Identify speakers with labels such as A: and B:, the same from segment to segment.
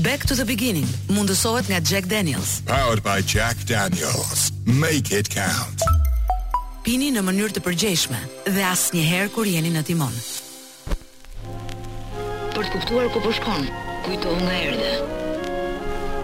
A: Back to the beginning mundësohet nga Jack Daniels.
B: Powered by Jack Daniels. Make it count.
A: Pini në mënyrë të përgjegjshme dhe asnjëherë kur jeni në timon. Për të kuptuar ku po shkon, kujto nga erdhe.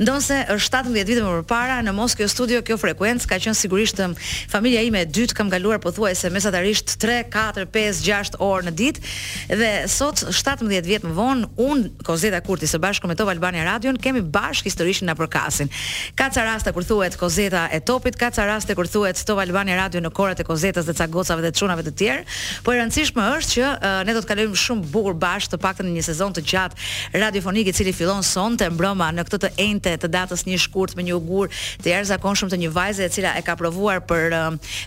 A: Ndonëse është shtatëmbëdhjetë vite më para, në mos kjo studio, kjo frekuencë ka qenë sigurisht familja ime e dytë, kam kaluar pothuajse mesatarisht tre, katër, pesë, gjashtë orë në ditë dhe sot shtatëmbëdhjetë vjet më vonë unë, Kozeta Kurti së bashku me Top Albania Radion kemi bashkë histori që na përkasin. Ka ca raste kur thuhet Kozeta e Topit, ka ca raste kur thuhet Top Albania Radio në kohërat e Kozetës dhe ca gocave dhe çunave të tjerë, po e rëndësishme është që ne do të kalojmë shumë bukur bashkë të paktën një sezon të gjatë radiofonik i cili fillon sonte mbrëma në këtë të enjte të datës 1 shkurt me një ugur të jashtëzakonshëm të një vajze e cila e ka provuar për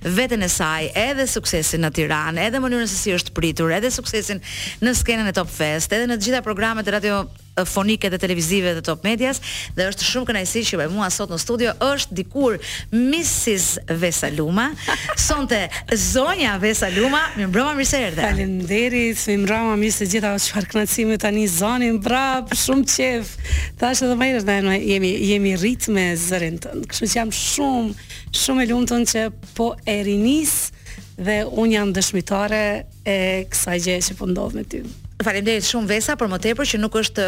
A: veten e saj edhe suksesin në Tiranë, edhe mënyrën se si është pritur, edhe suksesin në skenën e Top Fest, edhe në të gjitha programet radiofonike dhe televizive të Top Medias dhe është shumë kënaqësi që me mua sot në studio është dikur Misis Vesa Luma, sonte zonja Vesa Luma, mirëmbrëma mirë se erdhe.
C: Faleminderit, mirëmbrëma mirë se të gjeta, o çfarë kënaqësi me ta ni zanin prap, shumë qejf. Thashë edhe më herët na jemi jemi jemi rrit me zërin tënd. Kështu që jam shumë shumë e lumtur që po e rinis dhe un jam dëshmitare e kësaj gjëje që po ndodh me ty.
A: Faleminderit shumë Vesa, për më tepër që nuk është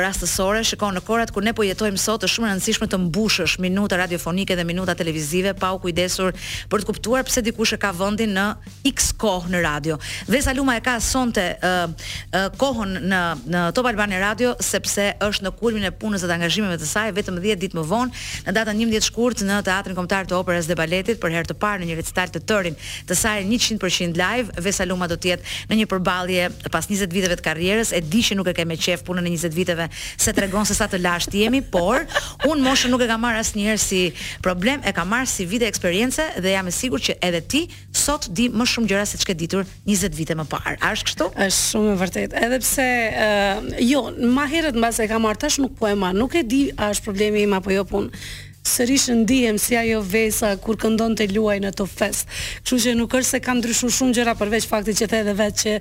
A: rastësore, shikon në kohërat ku ne po jetojmë sot është shumë e rëndësishme të mbushësh minuta radiofonike dhe minuta televizive pa u kujdesur për të kuptuar pse dikush e ka vendin në X kohë në radio. Vesa Luma e ka sonte uh, uh, kohën në në Top Albania Radio sepse është në kulmin e punës dhe të angazhimeve të saj vetëm 10 ditë më vonë në datën 11 shkurt në Teatrin Kombëtar të Operës dhe Baletit për herë të parë në një recital të tërin. të saj njëqind për qind live, Vesa Luma do të jetë në një përballje pas njëzet viteve të karrierës, e di që nuk e ke me qejf punën e njëzet viteve se tregon se sa të lashtë jemi, por unë moshën nuk e kam marrë asnjëherë si problem, e kam marrë si vite eksperience dhe jam e sigurt që edhe ti sot di më shumë gjëra se ç'ke ditur njëzet vite më parë. A është kështu?
C: Është shumë e vërtetë. Edhe pse jo, ma herët mbase e kam marrë, tash nuk po e marr. Nuk e di a është problemi im apo jo, po unë Sërish ndihem si ajo Vesa kur këndonte Luaj në Top Fest. Kështu që nuk është se kanë ndryshu shumë gjëra përveç faktit që the edhe vet që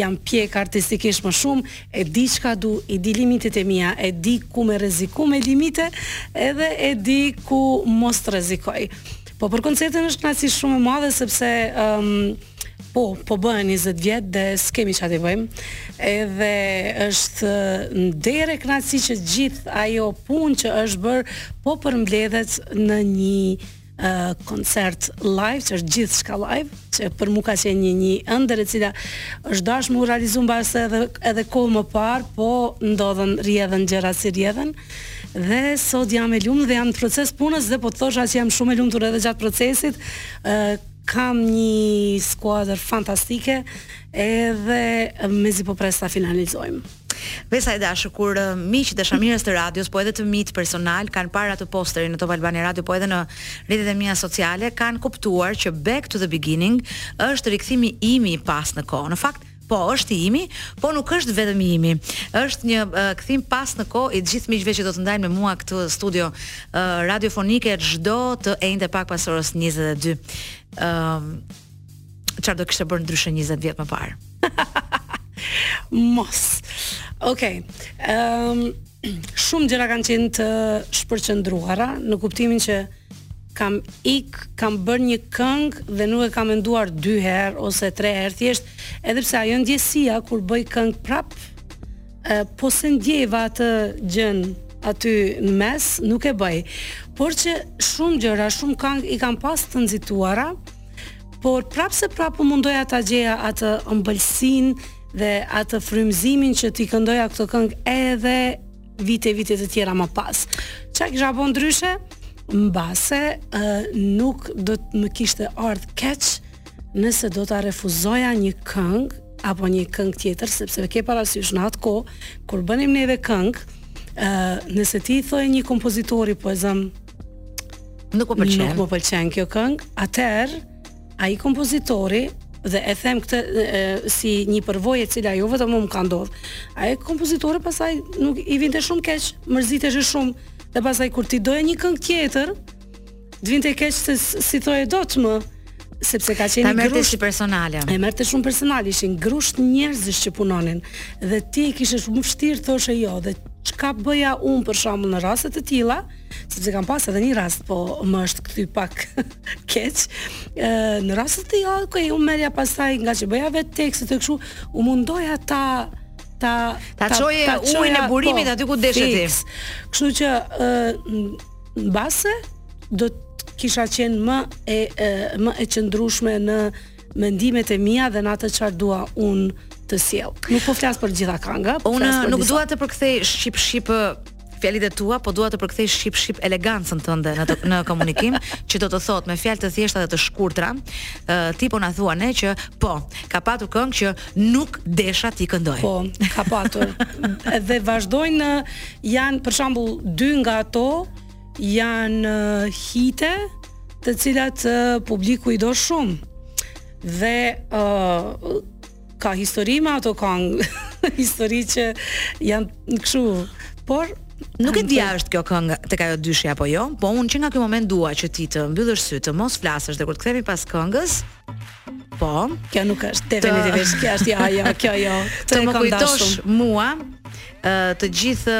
C: jam pjek artistikisht më shumë, e di çka du, i di limitet e mia, e di ku me rreziku me limite edhe e di ku mos të rrezikoj. Po për koncertin është kënaqësi shumë e madhe sepse Po, po bëhen 20 vjet dhe s'kemi ça t'i bëjmë. Edhe është nder e kënaqësi që gjithë ajo punë që është bërë po përmbledhet në një uh, koncert live, që është gjithçka live, që për mu ka qenë një një ëndërr e cila është dash m'u realizu mbase edhe, edhe kohë më parë, po ndodhen rrjedhin gjërat si rrjedhin, dhe sot jam e lumtur dhe jam në proces punës dhe po të thosha që jam shumë e lumtur edhe gjatë procesit, uh, Kam nji skuadër fantastike edhe mezi po pres ta finalizojmë.
A: Vesa e dashur kur miq dashamirës të radios, po edhe të mitë personal kanë parë atë posterin në Top Albania Radio, po edhe në rrjetet e mia sociale, kanë kuptuar që Back to the Beginning është rikthimi im pas në kohë. Në fakt, Po, është i imi, po nuk është vetëm i imi. Është një uh, kthim pas në kohë i gjithë miqve që do të ndajnë me mua këtë studio uh, radiofonike çdo të enjte pak pas orës 22. Ëm uh, çfarë do kishe bërë ndryshe 20 vjet më parë?
C: Mos. Okej. Okay. Ëm um, shumë gjëra kanë qenë të shpërqendruara në kuptimin që kam ik, kam bërë një këngë dhe nuk e kam menduar dy herë ose tre herë thjesht, edhe pse ajo ndjesia kur bëj këngë prap, e, po se ndjeva atë gjën aty në mes, nuk e bëj. Por që shumë gjëra, shumë këngë i kam pas të nxituara, por prapëseprapë u mundoja ta gjeja atë ëmbëlsinë dhe atë frymëzimin që t'i këndoja këto këngë edhe vite vite të tjera më pas. Çka kisha bo ndryshe? Mbase uh, nuk do të më kishte ardh keq nëse do ta refuzoja një këngë apo një këngë tjetër sepse ke parasysh në atë kohë kur bënim neve këngë, ë uh, nëse ti i thoje një kompozitori po e zëm
A: nuk më pëlqen.
C: Nuk më pëlqen kjo këngë, atëherë Ai kompozitori dhe e them këtë e, si një përvojë e cila jo vetëm më ka ndodhur. Ai kompozitori pastaj nuk, i vinte shumë keq, mërzitesh shumë dhe pastaj kur ti doje një këngë tjetër, të vinte keq se s'i thoje dot më sepse ka qenë
A: një
C: grusht
A: si personale.
C: E merrte shumë personale, ishin grusht njerëzish që punonin dhe ti e kishe shumë vështirë thoshe jo dhe çka bëja unë për shembull në raste të tilla, sepse kam pas edhe një rast, po më është kthy pak keq. Ë në raste të tilla, ku okay, unë merrja pastaj ngaqë bëja vetë tekstet e kështu, u mundoja ta ta
A: ta çoje ujin e burimit po, aty ku doje ti.
C: Kështu që ë mbase do të kisha qenë më e, e më e qëndrueshme në mendimet e mia dhe në atë çfarë dua unë të sjell. Nuk po flas për gjitha kanga, po flas për
A: Unë
C: nuk
A: dua të përkthej shqip shqip Fjalët e tua po dua të përkthej shqip shqip elegancën tënde në të, në komunikim që do të thotë me fjalë të thjeshta dhe të shkurtra, ë ti po na thua ne që po, ka patur këngë që nuk desha t'i këndoj.
C: Po, ka patur. Edhe vazhdojnë janë për shembull dy nga ato janë hite të cilat publiku i do shumë. Dhe ë Ka histori me ato këngë, histori që janë kështu, por
A: Nuk e di a është kjo këngë tek ajo dyshi apo jo, po unë që nga ky moment dua që ti të mbyllësh sy, të mos flasësh dhe kur të kthehemi pas këngës, po,
C: kjo nuk është definitivisht, kjo është ja, ja, kjo jo.
A: Të,
C: të
A: më kujtosh mua, të gjithë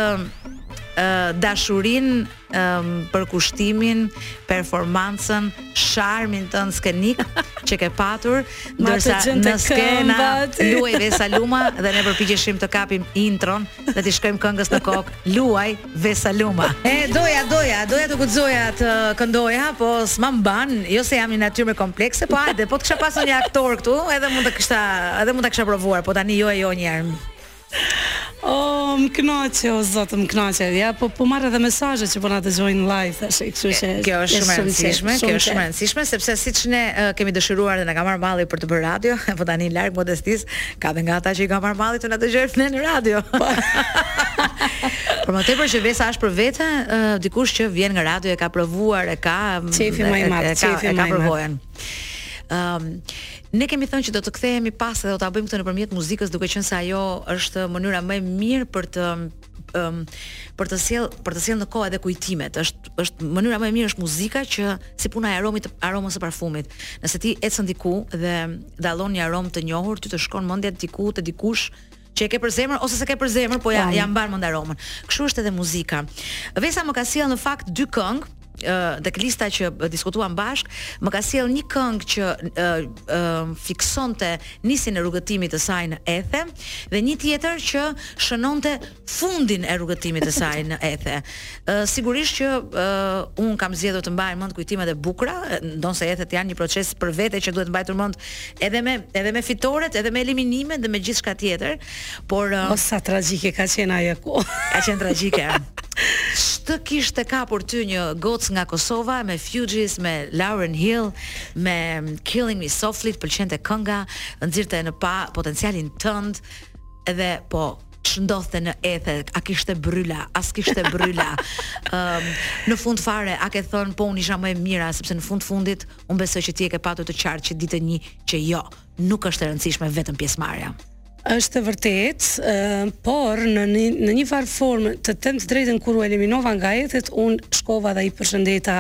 A: dashurinë um, përkushtimin, performancën, sharmin tënd skenik që ke patur, ndërsa në
C: skenë
A: luaj Vesa Luma dhe ne përpiqeshim të kapim intron dhe t'i shkojmë këngës në kokë, luaj Vesa Luma. E, doja, doja, doja të guxoja të këndoja, po s'ma mban, jo se jam një natyrë me komplekse, po ajde, po të kisha pasur një aktor këtu, edhe mund ta kisha, edhe mund ta kisha provuar, po tani jo e jo njerë.
C: Oh, më kënaqe o zot, më kënaqe. Ja, po po marr edhe mesazhe që po na dëgjojnë live tash, kështu që
A: kjo është shumë e rëndësishme, kjo është shumë e rëndësishme sepse siç ne uh, kemi dëshiruar dhe na ka marrë malli për të bërë radio, po tani larg modestisë, ka dhe nga ata që i ka marrë malli të na dëgjojnë ne në radio. Po. Por më tepër që Vesa është për vete, uh, dikush që vjen nga radio e ka provuar, e ka
C: qejfi më i madh,
A: qejfi
C: më i madh.
A: Ëm um, ne kemi thënë që do të kthehemi pas dhe do ta bëjmë këtë nëpërmjet muzikës, duke qenë se ajo është mënyra më e mirë për të um, për të sjellë për të sjellë në kohë edhe kujtimet. Është është mënyra më e mirë është muzika që si puna e aromit aromës së parfumit. Nëse ti ecën diku dhe dallon një aromë të njohur, ty të shkon mendja diku te dikush që e ke për zemër ose s'e ke për zemër, po
C: ia
A: ia mban mend aromën. Kështu është edhe muzika. Vesa më ka sjellë në fakt dy këngë dhe lista që diskutuam bashkë, më ka sjellë një këngë që ë ë fiksonte nisjen e rrugëtimit të saj në Ethe dhe një tjetër që shënonte fundin e rrugëtimit të saj në Ethe. Ë sigurisht që ë unë kam zgjedhur të mbaj mend kujtimet e bukura, ndonëse Ethet janë një proces për vete që duhet mbajtur mend Edhe me edhe me fitoret, edhe me eliminimet dhe me gjithçka tjetër, por uh,
C: O sa tragjike ka qenë ajo ku.
A: Ka qenë tragjike. Ç'të kishte kapur ty një gocë nga Kosova me Fugees, me Lauryn Hill, me Killing Me Softly, të pëlqente kënga, nxirrte në pah potencialin tënd dhe po ç'ndodhte në Ethe, a kishte bërryla, a s'kishte bërryla. Ëm um, në fund fare a ke thënë po unë isha më e mira sepse në fund fundit Unë besoj që ti e ke patur të qartë që ditën një që jo, nuk është e rëndësishme vetëm pjesëmarrja.
C: Është e vërtetë, uh, por në një, në një farë formë të them të drejtën kur u eliminova nga Ethet, un shkova dhe i përshëndeta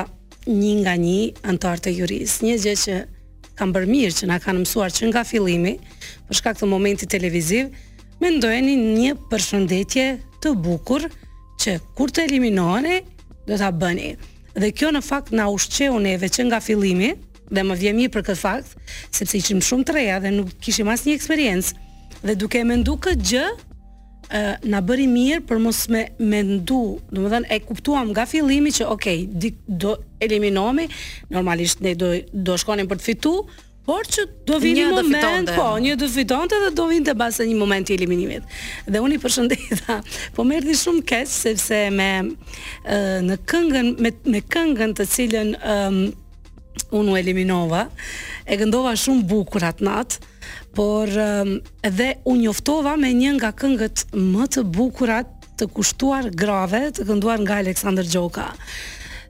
C: një nga një anëtarët e jurisë. Një gjë që kam bërë mirë që na kanë mësuar që nga fillimi, për shkak të momentit televiziv, mendojeni një përshëndetje të bukur që kur të eliminoheni do ta bëni. Dhe kjo në fakt na ushqeu neve që nga fillimi dhe më vjen mirë për këtë fakt, sepse ishim shumë të reja dhe nuk kishim asnjë eksperiencë. Dhe duke e mendu këtë gjë, ë na bëri mirë për mos me mendu, domethënë e kuptuam nga fillimi që ok, do eliminohemi, normalisht ne do shkonim për të fitu, por që do vinte
A: një
C: moment, po, një do fitonte dhe do vinte pas një moment i eliminimit. Dhe unë i përshëndeta, po më erdhi shumë keq sepse me në këngën me me këngën të cilën um, unë u eliminova, e këndova shumë bukur atë natë, por um, dhe u njoftova me një nga këngët më të bukurat të kushtuar grave, të kënduar nga Aleksandër Gjoka.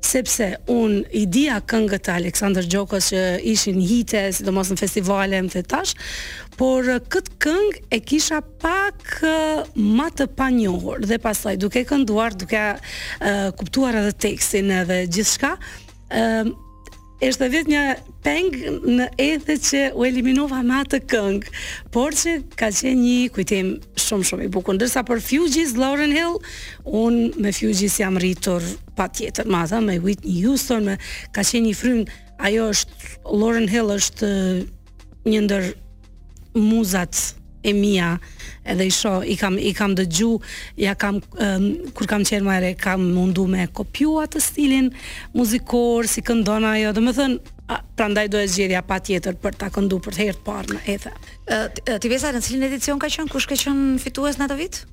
C: Sepse un i dija këngët e Aleksandër Gjokës që ishin hite, sidomos në festivale më the tash, por kët këngë e kisha pak më të panjohur dhe pastaj duke kënduar, duke uh, kuptuar edhe tekstin edhe gjithçka, Ëm është vetë një peng në Ethe që u eliminova me atë këngë, por që ka qenë një kujtim shumë shumë i bukur. Ndërsa për Fugees Lauryn Hill, un me Fugees jam rritur patjetër, madje me Whitney Houston, me ka qenë një frymë, ajo është Lauryn Hill është një ndër muzat e mia edhe i shoh i kam i kam dëgju ja kam um, kur kam qenë më e re kam mundu me kopju atë stilin muzikor si këndon ajo domethënë prandaj do e zgjedhja patjetër për ta këndu për të herë të parë në Ethe.
A: Ti Vesa në cilin edicion ka qenë kush ka qenë fitues në atë vit?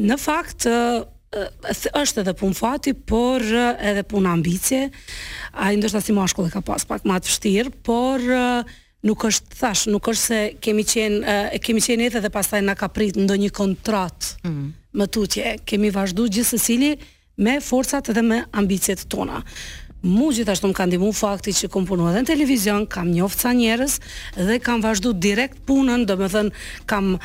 A: Në
C: fakt është edhe pun fati, por edhe pun ambicie. Ai ndoshta si mashkull e ka pas pak ma të vështirë, por nuk është thash, nuk është se kemi qenë e kemi qenë Ethe dhe pastaj na ka prit ndonjë kontrat. Mm. Më tutje, kemi vazhdu gjithë secili me forcat dhe me ambiciet tona. Mu gjithashtu më ka ndihmu fakti që kom punu edhe në televizion, kam njoft ca njerëz dhe kam vazhdu direkt punën, domethën kam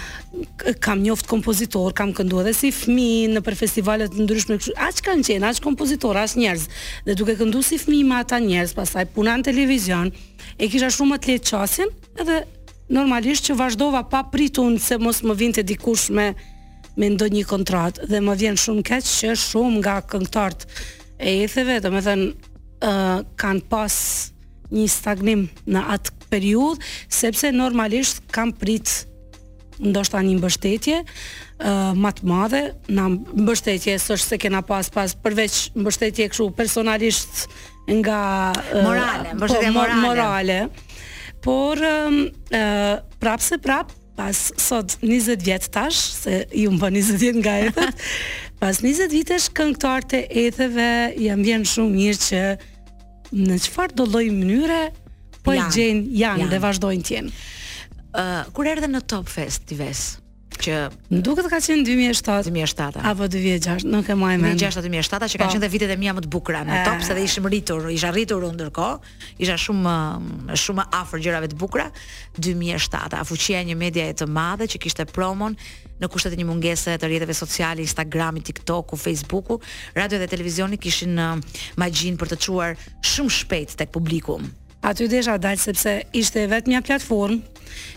C: kam njoft kompozitor, kam këndu edhe si fmi nëpër festivale të ndryshme, kështu, aq kan qenë, aq kompozitor, aq njerëz, dhe duke këndu si fmi me ata njerëz, pastaj puna në televizion, e kisha shum më të lehtë qasjen edhe normalisht që vazhdova pa pritur se mos më vinte dikush me me ndonjë kontratë dhe më vjen shumë keq që shumë nga këngëtarët e etheve, domethënë, ë uh, kanë pas një stagnim në atë periudhë, sepse normalisht kanë prit ndoshta një mbështetje ë uh, më të madhe, ne mbështetje s'është se kena pas pas, përveç mbështetje kështu personalisht nga
A: uh, morale, po, mbështetje morale.
C: morale. Por ë uh, prapëseprap pas sot 20 vjet tash, se u bën 20 vjet nga ethet, pas 20 vitesh këngëtarët e etheve, a më vjen shumë mirë që në çfarëdo lloj mënyre po e gjejnë janë, janë dhe vazhdojnë të jenë.
A: Uh, kur erdhe në Top Fest ti Vesa? që
C: më duket ka qenë 2007
A: 2007
C: apo 2006 nuk e maj
A: mend 2006 2007 që kanë po. qenë dhe vitet e mia më të bukura në top se dhe ishim rritur isha rritur unë ndërkohë isha shumë më afër gjërave të bukura 2007 ah fuqia e një medie të madhe që kishte promon në kushtet e një mungese të rrjeteve sociale Instagrami, TikToku, Facebooku radio dhe televizioni kishin magjinë për të çuar shumë shpejt tek publiku
C: aty desha dal sepse ishte vetëm një platformë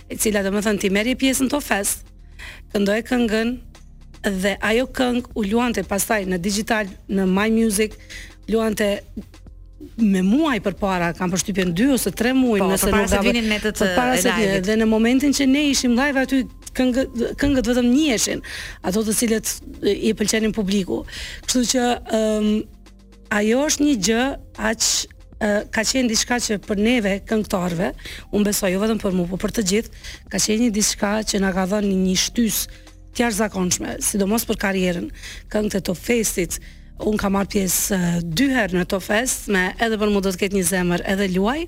C: e cila domethënë ti merrje pjesë në Top Fest këndoje këngën dhe ajo këngë u luante pastaj në digital në My Music luante me muaj përpara, kam përshtypjen 2 ose 3 muaj,
A: po, nëse nuk gaboj. Përpara se
C: të vinin dhe në momentin që ne ishim live aty këngët këngët vetëm njiheshin, ato të cilat i pëlqenin publiku. Kështu që ëm um, ajo është një gjë aq ka qenë diçka që për neve këngëtarëve, unë besoj jo vetëm për mua, por për të gjithë, ka qenë një diçka që na ka dhënë një shtysë të jashtëzakonshme, sidomos për karrierën. Këngët e Top Festit, un kam marr pjesë dy herë në Top Fest me edhe për mua do të ketë një zemër edhe luaj.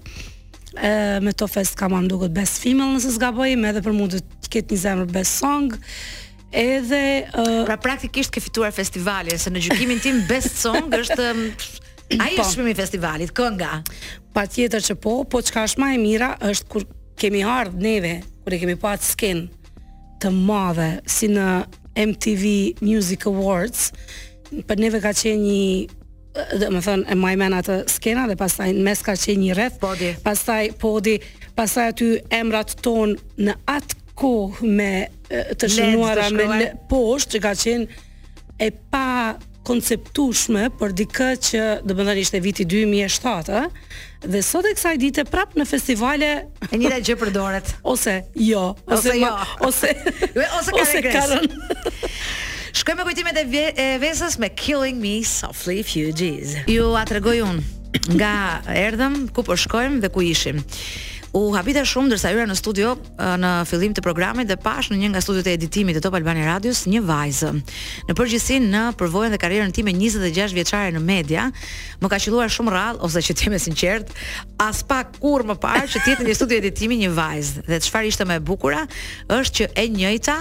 C: Ë me Top Fest kam marr duket Best Female nëse s'gaboj, me edhe për mua do të ketë një zemër Best Song. Edhe ë uh...
A: pra praktikisht ke fituar festivalin, se në gjykimin tim Best Song është Ai po. është çmimi i festivalit, kënga.
C: Patjetër që po, po çka është më e mira është kur kemi ardhur neve, kur e kemi pa skenën. të madhe si në MTV Music Awards, për neve ka qenë një domethënë e maj men atë skena dhe pastaj në mes ka qenë një rreth
A: podi.
C: pastaj podi pastaj aty emrat tonë në atë kohë me të shënuara me LED, poshtë që ka qenë e pakonceptueshme për dikë që, domethënë ishte viti 2007, ë, dhe sot e kësaj dite prap në festivale
A: e njëjta gjë përdoret.
C: Ose jo, ose, ose jo, ma, ose jo,
A: ose ka ose karën. Shkoj me kujtimet e, ve, e vesës me Killing Me Softly Fugees. Jua tregoj un nga erdhëm, ku po shkojmë dhe ku ishim. U habita shumë ndërsa hyra në studio, në fillim të programit dhe pash në një nga studiot e editimit të Top Albania Radios një vajzë. Në përgjithësi në përvojën dhe karrierën time 26 vjeçare në media, më ka qelluar shumë rrallë ose që të jem e sinqert, s'kam pa kurr më parë që të jetë në një studio editimi një vajzë. Dhe çfarë ishte më e bukura është që e njëjta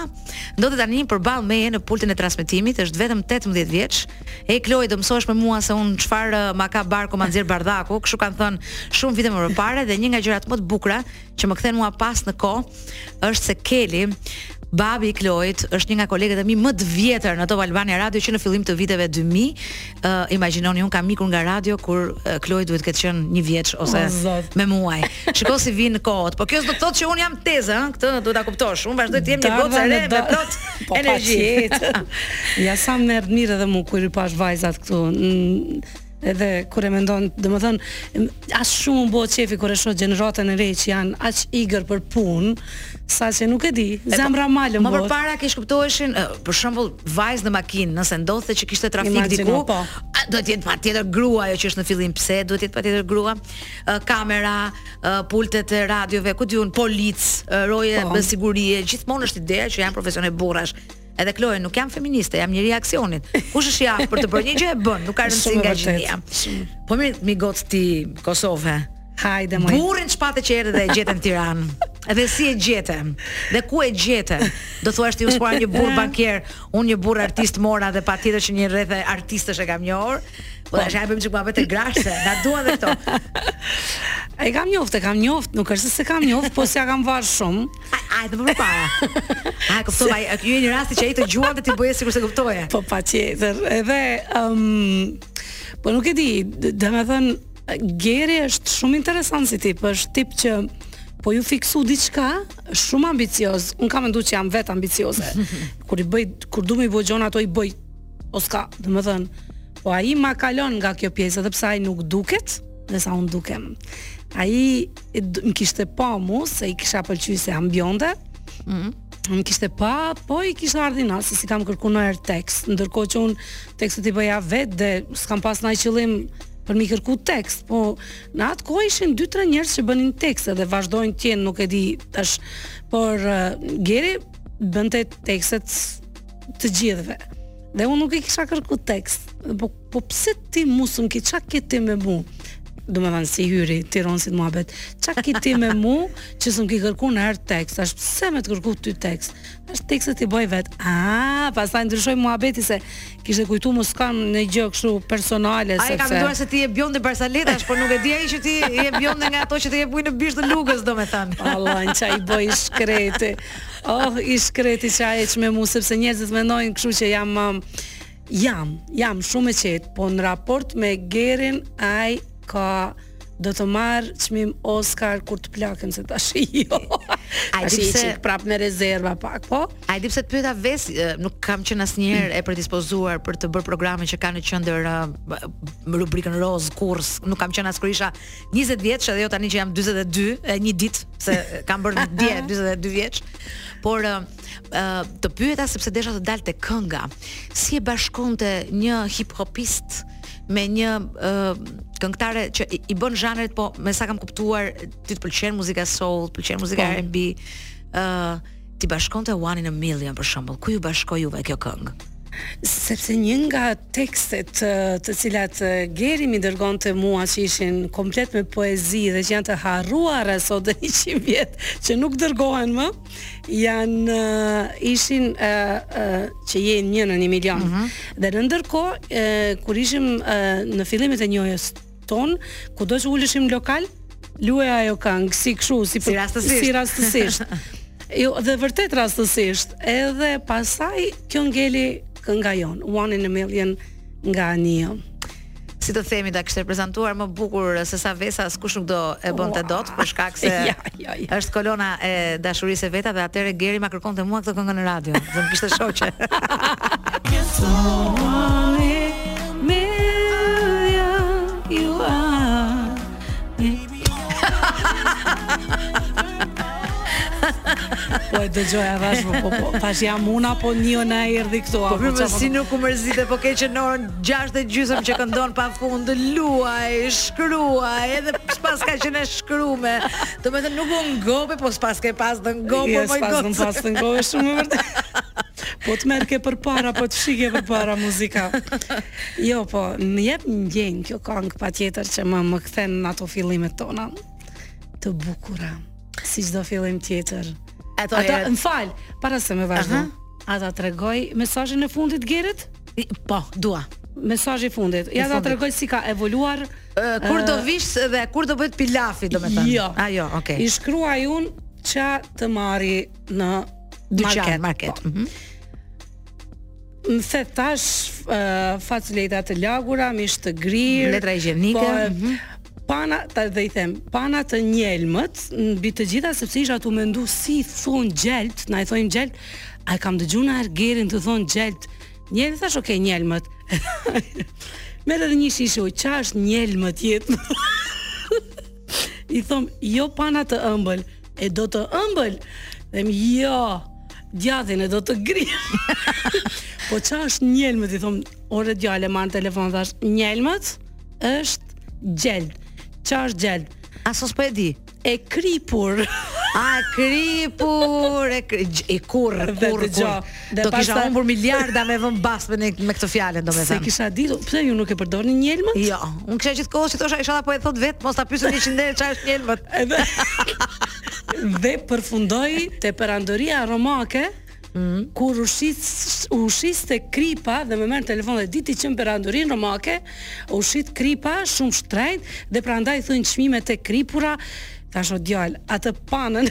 A: ndodhet tani përballë meje në pultin e transmetimit, është vetëm 18 vjeç. E Kloi do mësosh me mua se un çfarë ma ka barku ma nxjerr bardhaku, kështu kanë thënë shumë vite më parë dhe një nga gjërat më të bukura që më kthen mua pas në kohë është se Keli babi i Kloit është një nga kolegët e mi më të vjetër në Top Albania Radio që në fillim të viteve 2000. Uh, imagjinoni un kam ikur nga radio kur uh, Kloi duhet të ketë qenë një vjeç ose
C: oh,
A: me muaj. Shikoj si vijnë kohët. Po kjo s'do të thotë që un jam tezë, ëh, këtë duhet ta kuptosh. Un vazhdoj të jem një gocë e re me plot
C: po,
A: energji.
C: ja sa më mirë edhe mu kur i pash vajzat këtu. edhe kur e mendon, domethën aq shumë m'bo qefi kur e shoh gjeneratën e re që janë aq igër për punë, sa që nuk e di, po, zemra mal
A: më
C: bohet. Më
A: përpara keqkuptoheshin, për shembull, vajzë në makinë, nëse ndodhte që kishte trafik
C: imagjino,
A: diku,
C: po.
A: do të jetë patjetër grua ajo që është në fillim, pse do të jetë patjetër grua? Kamera, pultet e radiove, ku di un, polic, roje
C: po,
A: sigurie, gjithmonë është ideja që janë profesione burrash. Edhe Kloe nuk jam feministe, jam njeri i aksionit. Kush është i aftë për të bërë një gjë e bën, nuk ka rëndësi nga që
C: jam.
A: Po mirë mi goc ti Kosovë.
C: Hajde më.
A: Burrin ç'pate që erdhe dhe e gjete në Tiranë. Edhe si e gjetëm? Dhe ku e gjetëm? Do thua ti që s'mora një burr bankier, unë një burr artist mora dhe patjetër që në rreth artistësh e kam njohur. Po tash hapim çka, muhabete grash se, na duan dhe këto.
C: Ai kam njoft, e kam njoft, nuk është se s'e kam njoft, po s'ia kam var shumë.
A: Ai do më para. Ha, kuptova, ai ju jeni rasti që ai të gjuan dhe ti bëje sikur s'e kuptoje.
C: Po patjetër. Edhe ëm um, po nuk e di, domethënë Geri është shumë interesant si tip, është tip që po iu fiksu diçka shumë ambicioz. Un kam menduar që jam vet ambicioze. kur i bëj kur duam i bëj gjonat i bëj oska, domethën. Po ai ma kalon nga kjo pjesë edhe pse ai nuk duket, dhe aq sa un dukem. Ai më kishte pa mu se i kisha pëlqy se jam bionde mm. më kishte pa po i kishte ardh inat se s'i kam kërku nj'herë tekst ndërkohë që unë tekstet i bëja vet dhe s'kam pas naj qëllim për m'i kërku tekst po në atë kohë ishin 2-3 njerëz që bënin tekstet dhe vazhdojnë t'jenë nuk e di tash por uh, Geri bënte tekstet të gjithve dhe unë nuk i kisha kërku tekst po Po pse ti nuk më ki, ça ki ti me mu? do me thënë si hyri, tironsit muhabet, ça ki ti me mu, që s'më ki kërku një herë tekst, i thashë pse me të kërku ty tekst, i thashë tekstet i boj vetë, aaa, pastaj ndryshoi muhabeti se kishte kujtu mos kam ndonjë gjë kështu personale, sepse...
A: Ai ka menduar se ti je bjonde barsoletash, po nuk e di ai që ti je bjonde nga ato që të bjen ujë në bisht të lugës, do
C: me thënë. Allah, ça i boj i shkreti, oh, i shkreti ça heq me mu, sepse njerëzit mendojnë kështu që jam... Um, Jam, jam shumë e qetë, po në raport me Gerin ai ka do të marr çmim Oscar kur të plakem se tash jo.
A: A
C: e
A: di pse
C: prapë me rezerva pak, po.
A: A e di pse të pyeta Ves, nuk kam qenë asnjëherë e predispozuar për të bërë programe që kanë në qendër rubrikën rozë, kurrë. Nuk kam qenë as kur isha 20 vjeç, e jo tani që jam 42, e një ditë se kam bërë dje 42 vjeç. Por uh, të pyeta sepse desha të dalte kënga. Si e bashkonte një hip hopist me një uh, këngëtare që i, i bën zhanret, po me sa kam kuptuar, ti të pëlqen muzika soul, të pëlqen muzika
C: po.
A: R&B. ë uh, t'i bashkonte One in a Million për shembull. Ku ju bashkoi juve kjo këngë?
C: Sepse një nga tekstet të, të cilat Geri m'i dërgonte mua që ishin komplet me poezi dhe që janë të harruara sot dhe njëqind vjet që nuk dërgohen më, janë uh, ishin uh, uh, që je një në një milion. Mm -hmm. Dhe në ndërkohë uh, kur ishim uh, në fillimet e njohjes tonë, kudo që uleshim në lokal, lujke ajo këngë, si kështu, si,
A: si rastësisht.
C: Si rastësisht. jo, dhe vërtet rastësisht, edhe pastaj kjo ngeli kënga jonë, One in a Million, nga Anio
A: si të themi ta kishte prezantuar më bukur sesa Vesa askush nuk do e bënte dot për shkak se
C: ja, ja, ja.
A: është kolona e dashurisë së vet dhe atëherë Geri ma kërkonte mua këtë këngë në radio, se më kishte shoqe.
C: Po e dëgjoja vazh po po, po tash jam unë apo Anio na erdhi këtu apo
A: po,
C: po,
A: si po? nuk u mërzite po ke që në orën 6 dhe gjysëm që këndon pafund luaj shkruaj edhe s'paska që ne shkrume domethënë nuk u ngope po s'paske pas të ngopur
C: jo,
A: po
C: s'pas të ngopur shumë vërtet Po të merrke përpara, po të shike përpara muzika. Jo, po, më jep një gjë kjo kangë patjetër që më, më këthen në ato fillimet tona. Të bukura, si çdo fillim tjetër.
A: Ato
C: Ata,
A: e...
C: Më fal, para se me vazhdo.
A: Uh
C: -huh. A ta tregoj mesazhin e fundit, Gerit?
A: Po, dua.
C: Mesazhi i fundit. Ja ta tregoj si ka evoluar
A: uh, kur do vish dhe kur do bëhet pilafi, domethënë.
C: Jo.
A: Ah, jo, okay.
C: I shkruaj unë ça të marri në
A: dyqan,
C: market. Po.
A: Mhm.
C: Më the tash uh, faculeta të lagura, mish të grirë,
A: letra higjienike.
C: Po,
A: mm -hmm.
C: Pana, tha dhe i them, pana të njelmët, mbi të gjitha, sepse isha tu mendu si thonë gjelt, na i thonë gjelt, e kam dëgju në argerin të thonë gjelt, njelë, thash, oke, okay, njelmët. Me dhe dhe një shishu, ça është njelmët jetë? I thom, jo pana të ëmbël, e do të ëmbël. I them jo, djathin e do të gri. po ça është njelmët, i thomë, ore djale, marr në telefon, thash, njelmët është gjelt. Ça është
A: gjelt? As s'po e di.
C: E kripur.
A: A kripur, e kripur, e
C: kurr,
A: kurr,
C: kurr.
A: Do kisha humbur miliarda me vënë bast me me këtë fjalën domethënë.
C: S'e kisha ditur, pse ju nuk e përdorni njelmët?
A: Jo, unë kisha gjithë kohës i thosha ishalla po e thot vet, mos ta pyes njëqind herë ça është njelmët.
C: Edhe dhe përfundoi te perandoria romake. Mm. Kur u shis u shiste kripa dhe më merr telefon e dije që në perandorinë romake u shit kripa shumë shtrenjtë dhe prandaj thonë çmime të kripura Thashë o djalë, atë panën.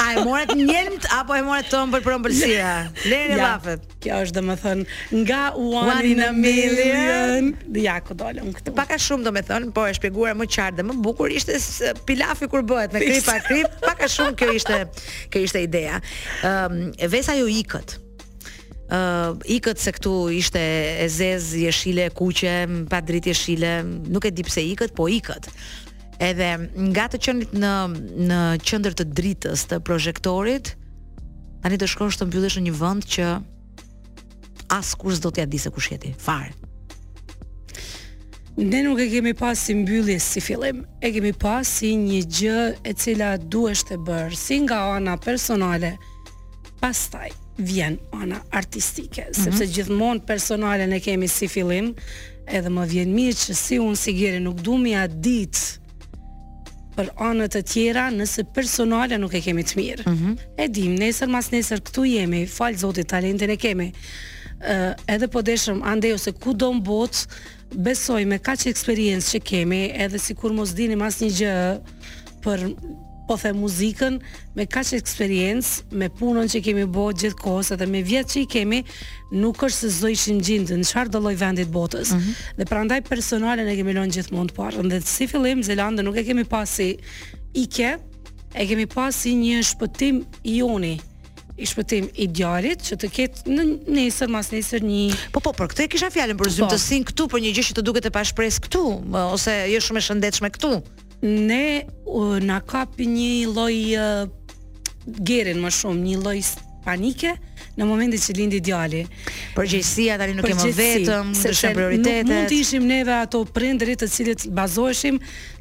A: A e more të njelmt apo e more të ëmbël për ëmbëlsira? Lëri,
C: ja,
A: llafet.
C: Kjo është domethënë nga one,
A: one
C: in a million. Ja ku dolëm këtu.
A: Paka shumë domethënë, po shpjeguar më qartë dhe më bukur ishte pilafi kur bëhet me kripë pa kripë, paka shumë kjo ishte kjo ishte ideja. Ëm um, veçse ju ikët uh, ikët se këtu ishte e zezë, jeshile, kuqe, pa dritë jeshile, nuk e di pse ikët, po ikët. Edhe nga të qenit në në qendër të dritës të projektorit, tani të shkosh të mbyllesh në një vend që askush s'do t'ia dijë se kush je ti, fare.
C: Ne nuk e kemi pas si mbyllje si fillim, e kemi pas si një gjë e cila duhesh bërë, si nga ana personale, pastaj vjen ana artistike, mm -hmm. sepse gjithmonë personalen e kemi si fillim, edhe më vjen mirë që si unë si Geri nuk dum me ia ditë për anët e tjera nëse personalen nuk e kemi të mirë. Mm -hmm. E dim, nesër mas nesër këtu jemi, falë zotit talentin e kemi, uh, edhe po deshëm andej ose kudo në botë, Besoj me kaq eksperiencë që kemi, edhe sikur mos dinim asnjë gjë për po them muzikën me kaq eksperiencë, me punën që kemi bo gjithë kohës edhe me vjet që i kemi, nuk është se s'do ishim gjind në çfarëdolloj vendi të botës. Mm -hmm. Dhe prandaj personalen e kemi lonë gjithmonë të parë. Dhe si fillim, Zelandën nuk e kemi pas si ikje, e kemi pas si një shpëtim i joni. i shpëtim i djalit që të ketë nesër mas nesër një
A: Po po, për këtë e kisha fjalën për
C: po.
A: zymtësin këtu për një gjë që të duket e pashpresë këtu, më, ose jo shumë e shëndetshme këtu.
C: ne uh, na kap një lloj uh, Gerin më shumë, një lloj s- panike në momentin që lindi djali.
A: Përgjegjësia tani nuk e më
C: Përgjegjësi,
A: vetëm,
C: sepse
A: ndryshojnë
C: Nuk mund të prioritetet. ishim neve ato prindërit të cilët bazoheshim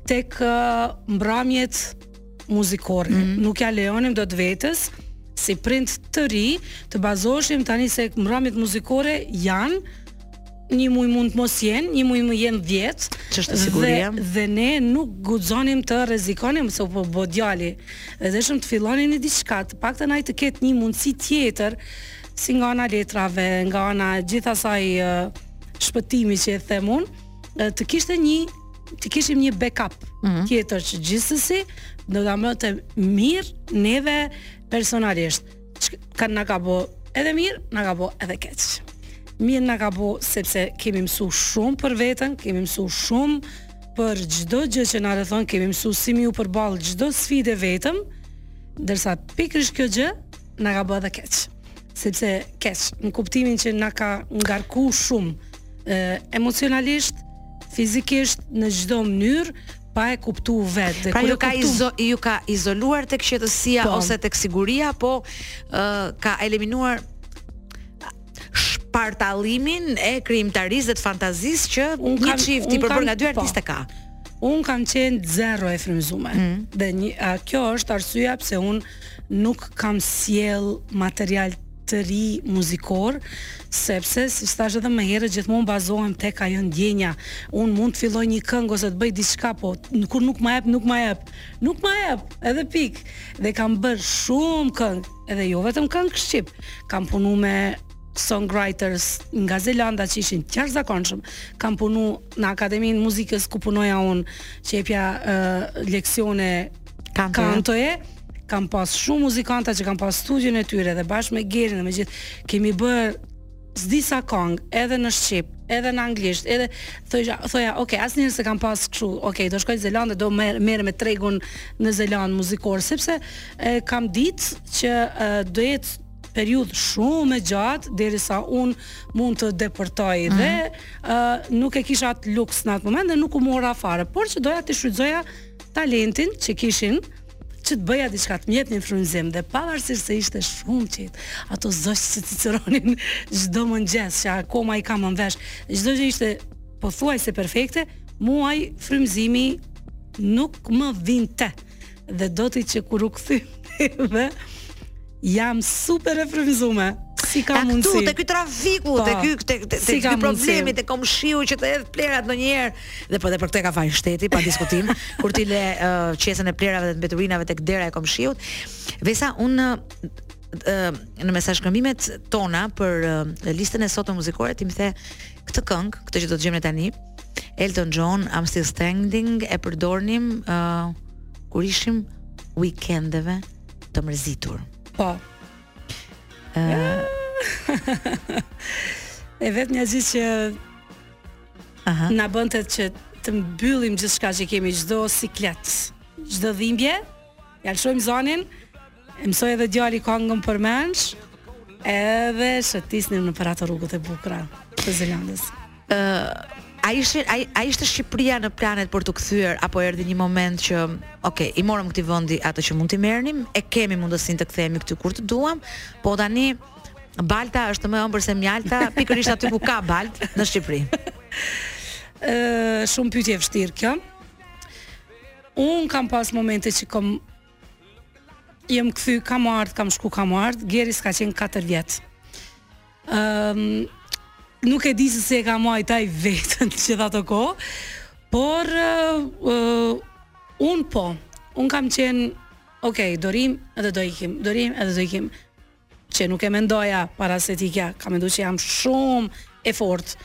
C: tek uh, mbrëmjet muzikore.
A: Mm -hmm.
C: Nuk ja lejonim dot vetes si prind të ri të bazoheshim tani se mbramjet muzikore janë një muj mund të mos jenë, një muj më jenë 10.
A: Ç'është siguria?
C: Dhe, dhe ne nuk guxonim të rrezikonim se po bo djali. Dhe deshëm të fillonim një diçka, të paktën ai të ketë një mundësi tjetër si nga ana letrave, nga ana gjithë asaj shpëtimi që e them unë. të kishte një të kishim një backup mm -hmm. tjetër që gjithsesi do ta bënte mirë neve personalisht. Ka na ka bo edhe mirë, na ka bo edhe keq. Mirë na ka bo sepse kemi mësu shumë për veten, kemi mësu shumë për çdo gjë që na rrethon, kemi mësu si m'iu përball çdo sfide vetëm, ndërsa pikërisht kjo gjë na ka bo edhe keq. sepse keq, në kuptimin që na ka ngarku shumë emocionalisht, fizikisht në çdo mënyrë, pa e kuptu vetë.
A: Pra ju ka, izo, ju ka izoluar tek qetësia
C: po,
A: ose tek siguria, po uh, ka eliminuar shpartallimin e krijimtarisë dhe të fantazisë që
C: un
A: një çift i
C: përbërë
A: nga dy
C: po.
A: artistë ka.
C: Un kam qenë zero e frymëzume.
A: Mm.
C: Dhe një, a, kjo është arsyeja pse unë Nuk kam sjellë material të ri muzikor, sepse, siç thashë edhe më herët, gjithmonë bazohem tek ajo ndjenja. Unë mund të filloj një këngë ose të bëj diçka, po kur nuk ma jep, nuk ma jep. Nuk ma jep, edhe pikë. Dhe kam bërë shumë këngë, edhe jo vetëm këngë shqip. Kam punu me songwriters nga Zelanda që ishin të jashtëzakonshëm. Kam punu Në Akademinë e Muzikës ku punoja unë, që jepja leksione
A: kantoje,
C: kam pas shumë muzikanta që kanë pas studion e tyre dhe bashkë me Gerin dhe me gjithë k emi bërë s'di sa kong, edhe në shqip, edhe në anglisht, edhe thoja, thoja, ok, asnjëherë s'e kam pas kështu, ok, do shkoj në Zelandë, do merrem me tregun në Zelandë muzikor, sepse e kam ditë që e, do jetë periudhë shumë e gjatë derisa un mund të depërtoj mm -hmm. dhe uh, nuk e kisha atë luks në atë moment dhe nuk u mora fare, por që doja t'i shfrytëzoja talentin që kishin që të bëja diçka të m'jepnin frymëzim dhe pavarësisht se ishte shumë qet. Ato zogj që cicëronin çdo mëngjes që akoma i kam në vesh. Çdo gjë ishte pothuajse perfekte, mua frymëzimi nuk më vinte. dhe do ti që kur u kthy dhe jam super e frymëzume. Si ka
A: mundsi? Këtu te ky trafiku, te po. ky te te
C: si
A: ky problemi te komshiu që të hedh plerat ndonjëherë. Dhe po dhe për këtë ka fajin shteti pa diskutim, kur ti le uh, qesën e plerave dhe të mbeturinave tek dera e komshiut. Vesa, un uh, në mesazhkëmbimet tona për uh, listën e sotme muzikore ti më the këtë këngë, këtë që do të dëgjojmë ne tani, Elton John I'm Still Standing e përdornim uh, kur ishim weekendeve të mërzitur.
C: Po. Uh, e vetmja gjë që
A: Aha.
C: na bënte që të mbyllim gjithçka që kemi çdo siklet, çdo dhimbje, ia lëshojmë zonin, E mësoi edhe djali këngën përmendsh edhe shëtisnim nëpër ato rrugët e bukura të Zelandës.
A: Ë A ishte a, a ishte Shqipëria në planet për t'u kthyer apo erdhi një moment që ok, i morëm këtij vendi atë që mund t'i merrnim, e kemi mundësinë të kthehemi këtu kur të duam, po tani balta është më e ëmbël se mjalta, pikërisht aty ku ka baltë në Shqipëri.
C: Ë shumë pyetje e vështirë kjo. Un kam pas momente që kam Jam kthy, kam ardh, kam shku, kam ardh. Geri s'ka qenë 4 vjet. Ëm um, nuk e di se si e ka mbajt ai veten gjithë ato kohë, por uh, un po, un kam qenë, ok, do rrimë edhe do ikim, do rrimë edhe do ikim. Që nuk e mendoja para se të ikja, kam mendu që jam shumë e fortë,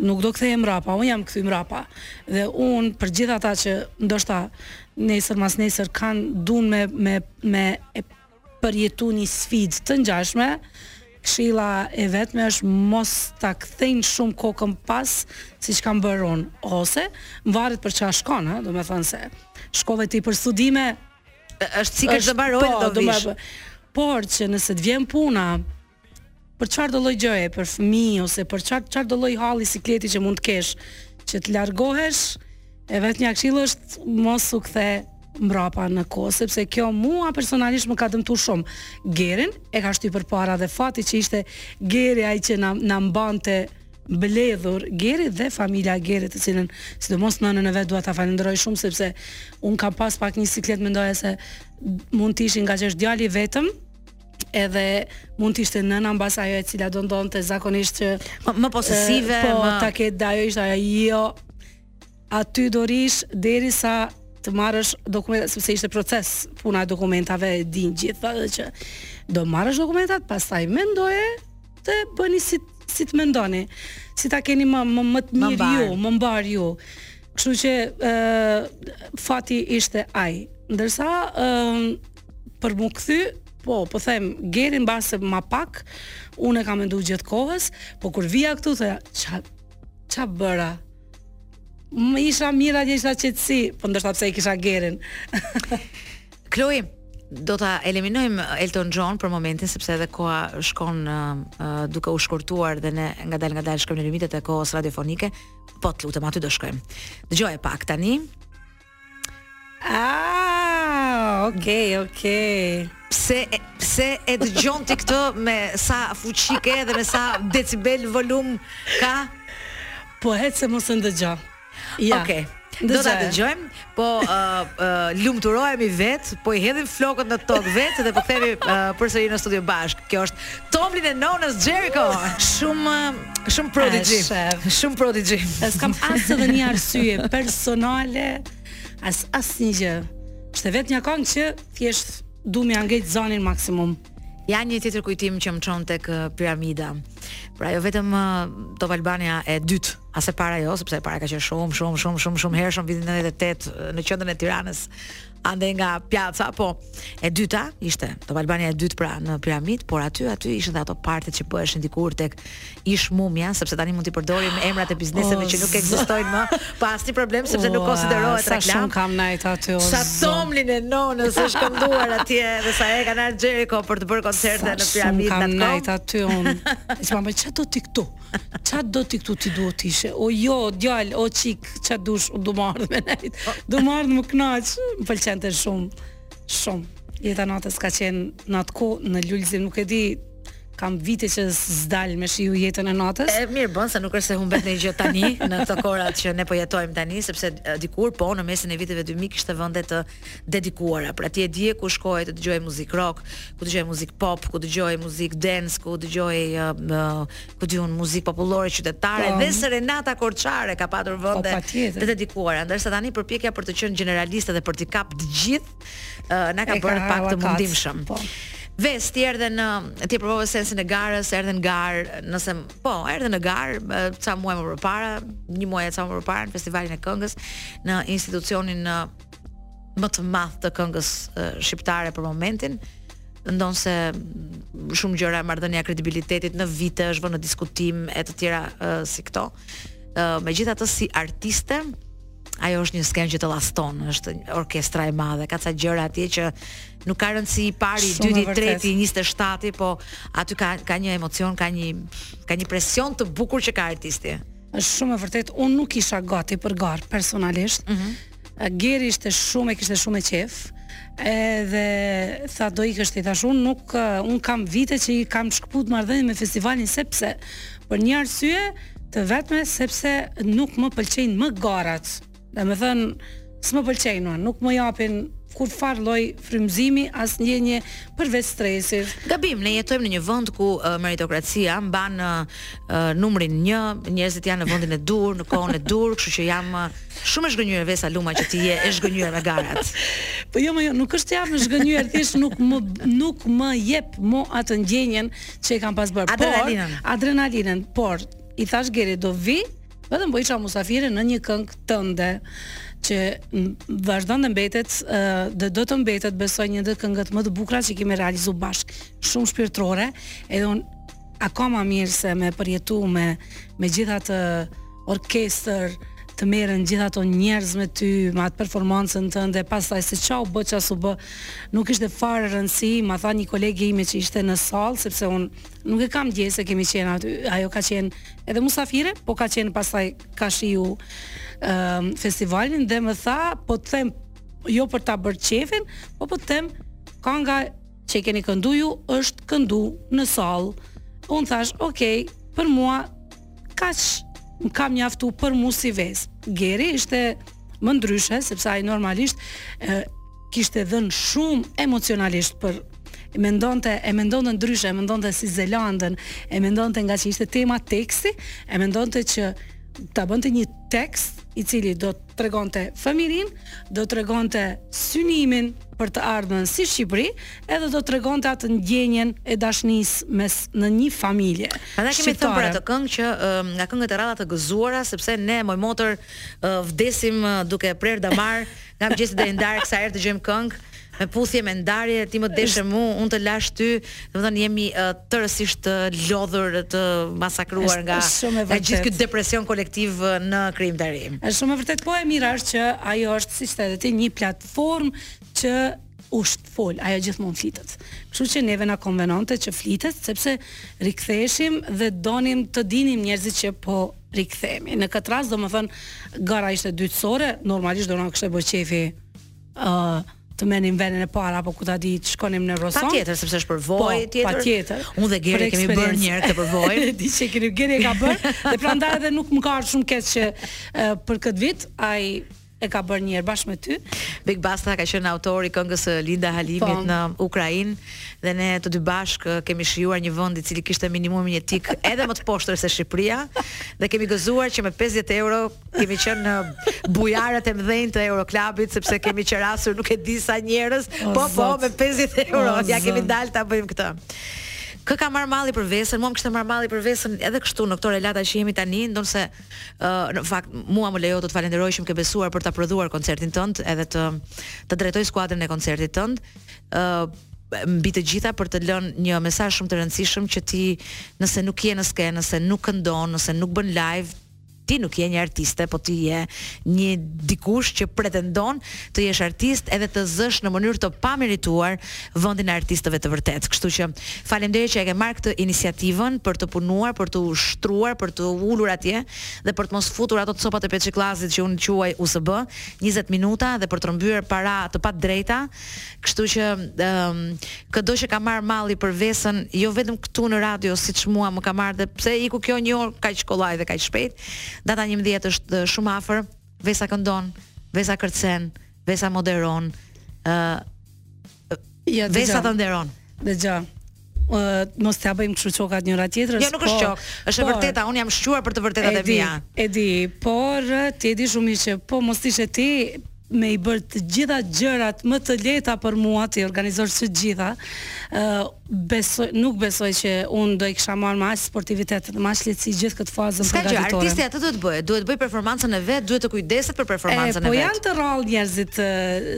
C: nuk do kthehem mbrapa, unë jam kthy mbrapa. Dhe unë për gjithë ata që ndoshta nesër masnesër kanë, dun me me me e përjetu një sfidë të ngjashme, këshilla e vetme është mos ta kthejnë shumë kokën pas siç kam bërë unë, ose mvaret për çka shkon ë, domethënë se shkove ti për studime,
A: Është sikur të mbaroj do,
C: po,
A: vish.
C: Por që nëse të vjen puna për çfarëdo lloj gjëje, për fëmijë ose për çfarë çfarëdo lloj halli sikleti që mund të kesh, që të largohesh, e vetmja këshillë është mos u kthe mbrapa në kohë, sepse kjo mua personalisht më ka dëmtu shumë. Gerin e ka shty përpara dhe fati që ishte Geri ai që na na mbante mbledhur Geri dhe familja e Gerit të cilën sidomos nënën e vet dua ta falenderoj shumë sepse un kam pas pak një siklet mendoja se mund të ishin ngaqë është djali i vetëm edhe mund të ishte nëna mbase ajo e cila do donte zakonisht që
A: më, më posesive,
C: po,
A: më
C: ta ketë ajo ishte ajo jo aty do rish derisa të marrësh dokumentat sepse ishte proces puna e dokumentave e din gjithë që do marrësh dokumentat pastaj mendoje Të bëni si si të mendoni, si ta keni më më, më të mirë ju, më mbar ju. Kështu që ë fati ishte ai. Ndërsa ë për mu kthy, po, po them, Gerin mbase ma pak, unë e kam mendu gjithë kohës, po kur vija këtu, thoja, ça, ça bëra, më isha mirë atje isha qetësi, po ndoshta pse i kisha Gerin.
A: Kloi, do ta eliminojmë Elton John për momentin sepse edhe koha shkon uh, duke u shkurtuar dhe ne ngadalë ngadalë shkojmë në limitet e kohës radiofonike. Po të lutem aty do shkojmë. Dëgjoj pak tani.
C: Ah, okay, okay.
A: Pse pse e dëgjon ti këtë me sa fuqi ke dhe me sa decibel volum ka?
C: Po ec e mos e ndëgjo. Ja.
A: Okej. Okay. Do ta dëgjojmë, po uh, uh, lumturohemi vet, po i hedhim flokët në tok vet dhe po kthehemi uh, përsëri në studio bashk. Kjo është Djemtë e Nonës Jericho. Shumë shumë prodigy. Shumë prodigy.
C: E s'kam as edhe një arsye personale, as asnjë gjë. Është vetëm një këngë që thjesht dua me ja ngrejt zonin maksimum.
A: Ja një tjetër kujtim që më çon tek piramida. Pra jo vetëm Top Albania e dytë as e para jo, sepse e para ka qenë shumë, shumë, shumë, shumë, shumë herët në vitin 98 në qendrën e Tiranës, ande nga pjaca, po e dyta ishte Top Albania e dytë pra në piramid, por aty aty ishin dhe ato partet që bëheshin dikur tek ish mumja, sepse tani mund t'i përdorim emrat e bizneseve që nuk ekzistojnë më, pa asnjë problem sepse nuk konsiderohet reklam.
C: Sa shumë kam nejt aty.
A: Sa Djemtë e Nonës është kënduar atje dhe sa e kanë Jericho për të bërë koncerte në piramid
C: atë. Kam
A: nejt
C: aty unë. Ishte më ça do ti këtu. Ça do ti këtu ti duhet të ishe. O jo, djal, o çikë, ça t'dush, unë du m'ardh me nejt. Du m'ardh m'u kënaq. Më pëlqente shumë. Shumë. Jeta e natës ka qenë në atë kohë në lulëzim, nuk e di kam vite që s'dal me shiju jetën e natës.
A: E mirë bën se nuk është se humbet ndonjë gjë tani në këto kohërat që ne po jetojmë tani, sepse dikur po në mesin e viteve 2000 kishte vende të dedikuara, pra ti e dije ku shkoje të dëgjoje muzikë rock, ku dëgjoje muzikë pop, ku dëgjoje muzikë dance, ku dëgjoje ku di un muzikë popullore qytetare dhe serenata korçare ka patur vende të dedikuara, ndërsa tani përpjekja për të qenë generalistë dhe për të kap të gjithë na ka bërë pak të mundimshëm.
C: Po.
A: Ves ti erdhe në ti provove sensin e garës, erdhe në garë, nëse po, erdhe në garë, ca muaj më parë, një muaj e ca më parë në festivalin e këngës në institucionin në më të madhe të këngës shqiptare për momentin ndonëse shumë gjëra e marrëdhënia e kredibilitetit në vite është vënë në diskutim e të tjera uh, si këto. Uh, megjithatë si artiste, ajo është një skenë që të llaston, është orkestra e madhe, ka ca gjëra atje që nuk ka rëndësi i pari, i dyti, i treti, i njëzet e shtati, po aty ka, ka një emocion, ka një, ka një presion të bukur që ka artisti.
C: Është shumë e vërtetë, unë nuk isha gati për garë personalisht.
A: Mm -hmm.
C: Geri ishte shumë e kishte shumë qejf. Edhe tha do ikësh ti thashë unë nuk un kam vite që i kam shkëput marrëdhënie me festivalin sepse për një arsye të vetme sepse nuk më pëlqejnë më garat. Domethënë, s'më pëlqejnë mua, nuk më japin kurrfarë lloj frymëzimi as ndjenje përveç stresit.
A: Gabim, ne jetojmë në një vend ku uh, meritokracia mban uh, numrin 1, njerëzit janë në vendin e duhur, në kohën e duhur, kështu që jam uh, shumë e zhgënjyer Vesa Luma që ti je e zhgënjyer me garat.
C: Po jo, më jo, nuk është jam e zhgënjyer, thjesht nuk më nuk më jep më atë ndjenjën që e kam pas bërë.
A: Adrenalinën.
C: Por, adrenalinën, por i thashë Geri do vi Vetëm po isha musafire në një këngë tënde që vazhdon të mbetet dhe do të mbetet besoj një ndër këngët më të bukura që kemi realizuar bashkë. Shumë shpirtërore, edhe s'ka ma mirë se me përjetu me me gjithë atë orkestër të merren gjithë ata njerëz me ty, me atë performancën tënde, pastaj se ça u bë ça s'u bë, nuk kishte fare rëndësi, ma tha një kolege ime që ishte në sallë sepse un Nuk e kam dje se kemi qenë aty. Ajo ka qenë edhe musafire, po ka qenë pastaj ka shiju um, festivalin dhe më tha, po të them jo për ta bërë qejfin, po po të them kanga që e keni këndu ju është këndu në sallë. Unë thashë, "Ok, për mua kaq më ka mjaftu për mu si Vesë. Geri ishte më ndryshe, sepse ai normalisht e, kishte dhënë shumë emocionalisht për e mendonte e mendonte ndryshe, e mendonte si Zelandën, e mendonte ngaqë ishte tema teksti, e mendonte që ta bënte një tekst i cili do të tregonte fëmininë, do të tregonte synimin për të ardhmen si Shqipëri, edhe do tregonte atë ndjenjen e dashnisë mes në një familje.
A: Prandaj kemi thënë për atë këngë që nga këngët e rralla të gëzuara sepse ne moj motër vdesim duke prerë damarë nga mëngjesi deri në darkë sa herë dëgjojmë këngë me puthje me ndarje ti më deshe mu unë të lashë ty domethënë jemi uh, tërësisht të lodhur të masakruar nga nga gjithë ky depresion kolektiv në krijimtari
C: është shumë e vërtet po e mira është që ajo është siç the ti një platformë që U fol, ajo gjithmonë flitet. Kështu që neve na konvenonte që flitet sepse riktheheshim dhe donim të dinin njerëzit që po rikthehemi. Në këtë rast, domethënë, gara ishte dytësore, normalisht do na kishte bërë qefi ë uh, të merrnim vendin e parë apo ku ta di të shkonim në Eurosong.
A: Patjetër, sepse është përvojë
C: po,
A: tjetër.
C: Patjetër.
A: Unë dhe Geri kemi bërë një herë këtë përvojë.
C: Di që Geri e ka bërë, dhe prandaj edhe nuk më ka ardhur shumë keq që uh, për këtë vit ai e ka bërë një herë bashkë me ty.
A: Big Basta ka qenë autori i këngës së Linda Halimit
C: po.
A: në Ukrainë dhe ne të dy bashkë kemi shijuar një vend i cili kishte minimumin jetik edhe më të poshtër se Shqipëria dhe kemi gëzuar që me 50 euro kemi qenë në bujarët e mëdhenj të Euroklubit sepse kemi qerasur nuk e di sa njerëz, po po me 50 euro ia kemi dalë ta bëjmë këtë. Kë ka marrë malli për Vesën? Mua më kishte marrë malli për Vesën edhe kështu në këto relata që jemi tani, ndonëse Ë në fakt mua më lejo të të falenderoj që më ke besuar për ta prodhuar koncertin tënd edhe të të drejtoj skuadrën e koncertit tënd. Ë mbi të gjitha për të lënë një mesazh shumë të rëndësishëm që ti nëse nuk je në skenë, nëse nuk këndon, nëse nuk bën live, ti nuk je një artiste, po ti je një dikush që pretendon të jesh artist edhe të zësh në mënyrë të pamerituar vendin e artistëve të vërtetë. Kështu që faleminderit që e ke marrë këtë iniciativën për të punuar, për të ushtruar, për të ulur atje dhe për të mos futur ato copat e peçiklasit që unë quaj USB, 20 minuta dhe për të rrëmbyer para të padrejta. Kështu që ëm këdo që ka marrë malli për Vesën, jo vetëm këtu në radio siç mua më ka marrë dhe pse iku kjo një orë kaq kollaj dhe kaq shpejt. Data 11 është shumë afër. Vesa këndon, Vesa kërcen, Vesa moderon, ë uh,
C: ja,
A: Vesa të nderon.
C: Dëgjoj. Uh, mos t'i bëjmë kështu qokat njëra tjetrës.
A: Jo, nuk është qokë. Po, është e vërteta, unë jam shquar për të vërtetat e mia.
C: E di, por ti e di shumë mirë që po mos ishe ti me i bërë të gjitha gjërat më të lehta për mua, t'i organizosh të gjitha. Ë uh, Besoj, nuk besoj që unë do e kisha marrë me aq sportivitet, me aq lehtësi gjithë këtë fazën
A: S'ka gjë,
C: përgatitore.
A: artisti atë duhet të bëjë, duhet të bëjë performancën e vet, duhet të kujdeset për
C: E,
A: performancën e po vet.
C: janë të rrallë njerëzit ë,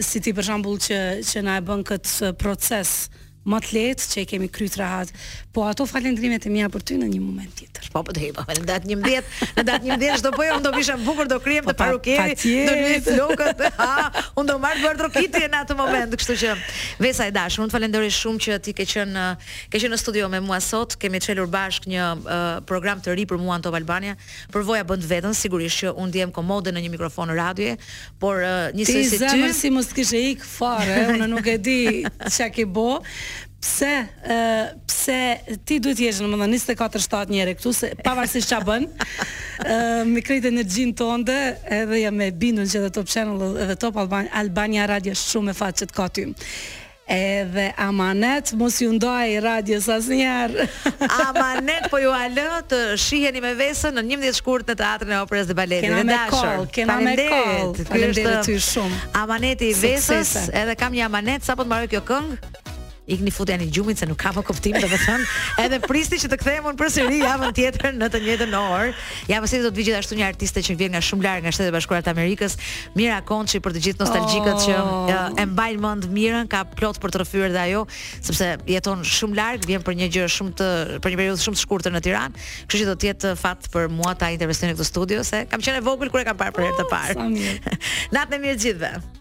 C: si ti për shembull që që na e bën këtë ë, proces më të lehtë, që e kemi kryt rehat. Po ato falendrimet e mia për ty në një moment tjetër. tjetër.
A: Po po do t'i jap në datë 11, në datë 11 ç'do po jo, do vishem bukur, do krihem
C: po,
A: te
C: parukieri,
A: do laj flokët. Ha, unë do marr bardh rokiti në atë moment, kështu që Vesa e dashur, unë të falenderoj shumë që ti ke qenë ke qenë në studio me mua sot, kemi çelur bashkë një uh, program të ri për mua në Top Albania. Përvoja bën të vetën, sigurisht që unë ndihem komode në një mikrofon radioje, por uh, njësoj si ty.
C: Ti zemër si mos kishe ik fare, unë nuk e di çka ke bë. Pse, pse ti duhet të jesh domethënë njëzet e katër shtatë njeri këtu se pavarësisht çfarë bën, me krejt energjinë tënde, edhe jam e bindur që edhe Top Channel edhe Top Albania, Albania Radio është shumë me fat që të ka ty. Edhe amanet mos ju nda radios asnjëherë.
A: amanet po jua lë të shiheni me Vesën në 11 shkurt në Teatrin e Operës dhe Baletit.
C: Kena me kon, kena me
A: kon.
C: Faleminderit ty shumë.
A: Amaneti i Vesës, edhe kam një amanet sapo të mbarojë kjo këngë. Ikni futjani gjumit se nuk ka më kuptim do të thënë edhe prisni që të kthehem unë përsëri javën tjetër në të njëjtën orë. Ja përsëri do të vijë gjithashtu një artiste që vjen nga shumë larg nga Shtetet e Bashkuara të Amerikës, Mira Konçi për të gjithë nostalgjikët që
C: oh.
A: e mbajnë mend Mirën, ka plot për të rrëfyer dhe ajo, sepse jeton shumë larg, vjen për një gjë shumë të, për një periudhë shumë të shkurtër në Tiranë, kështu që do të jetë fat për mua ta intervistoj në këtë studio se kam qenë e vogël kur e kam parë për herë të parë.
C: Oh,
A: Natën e mirë të gjithëve.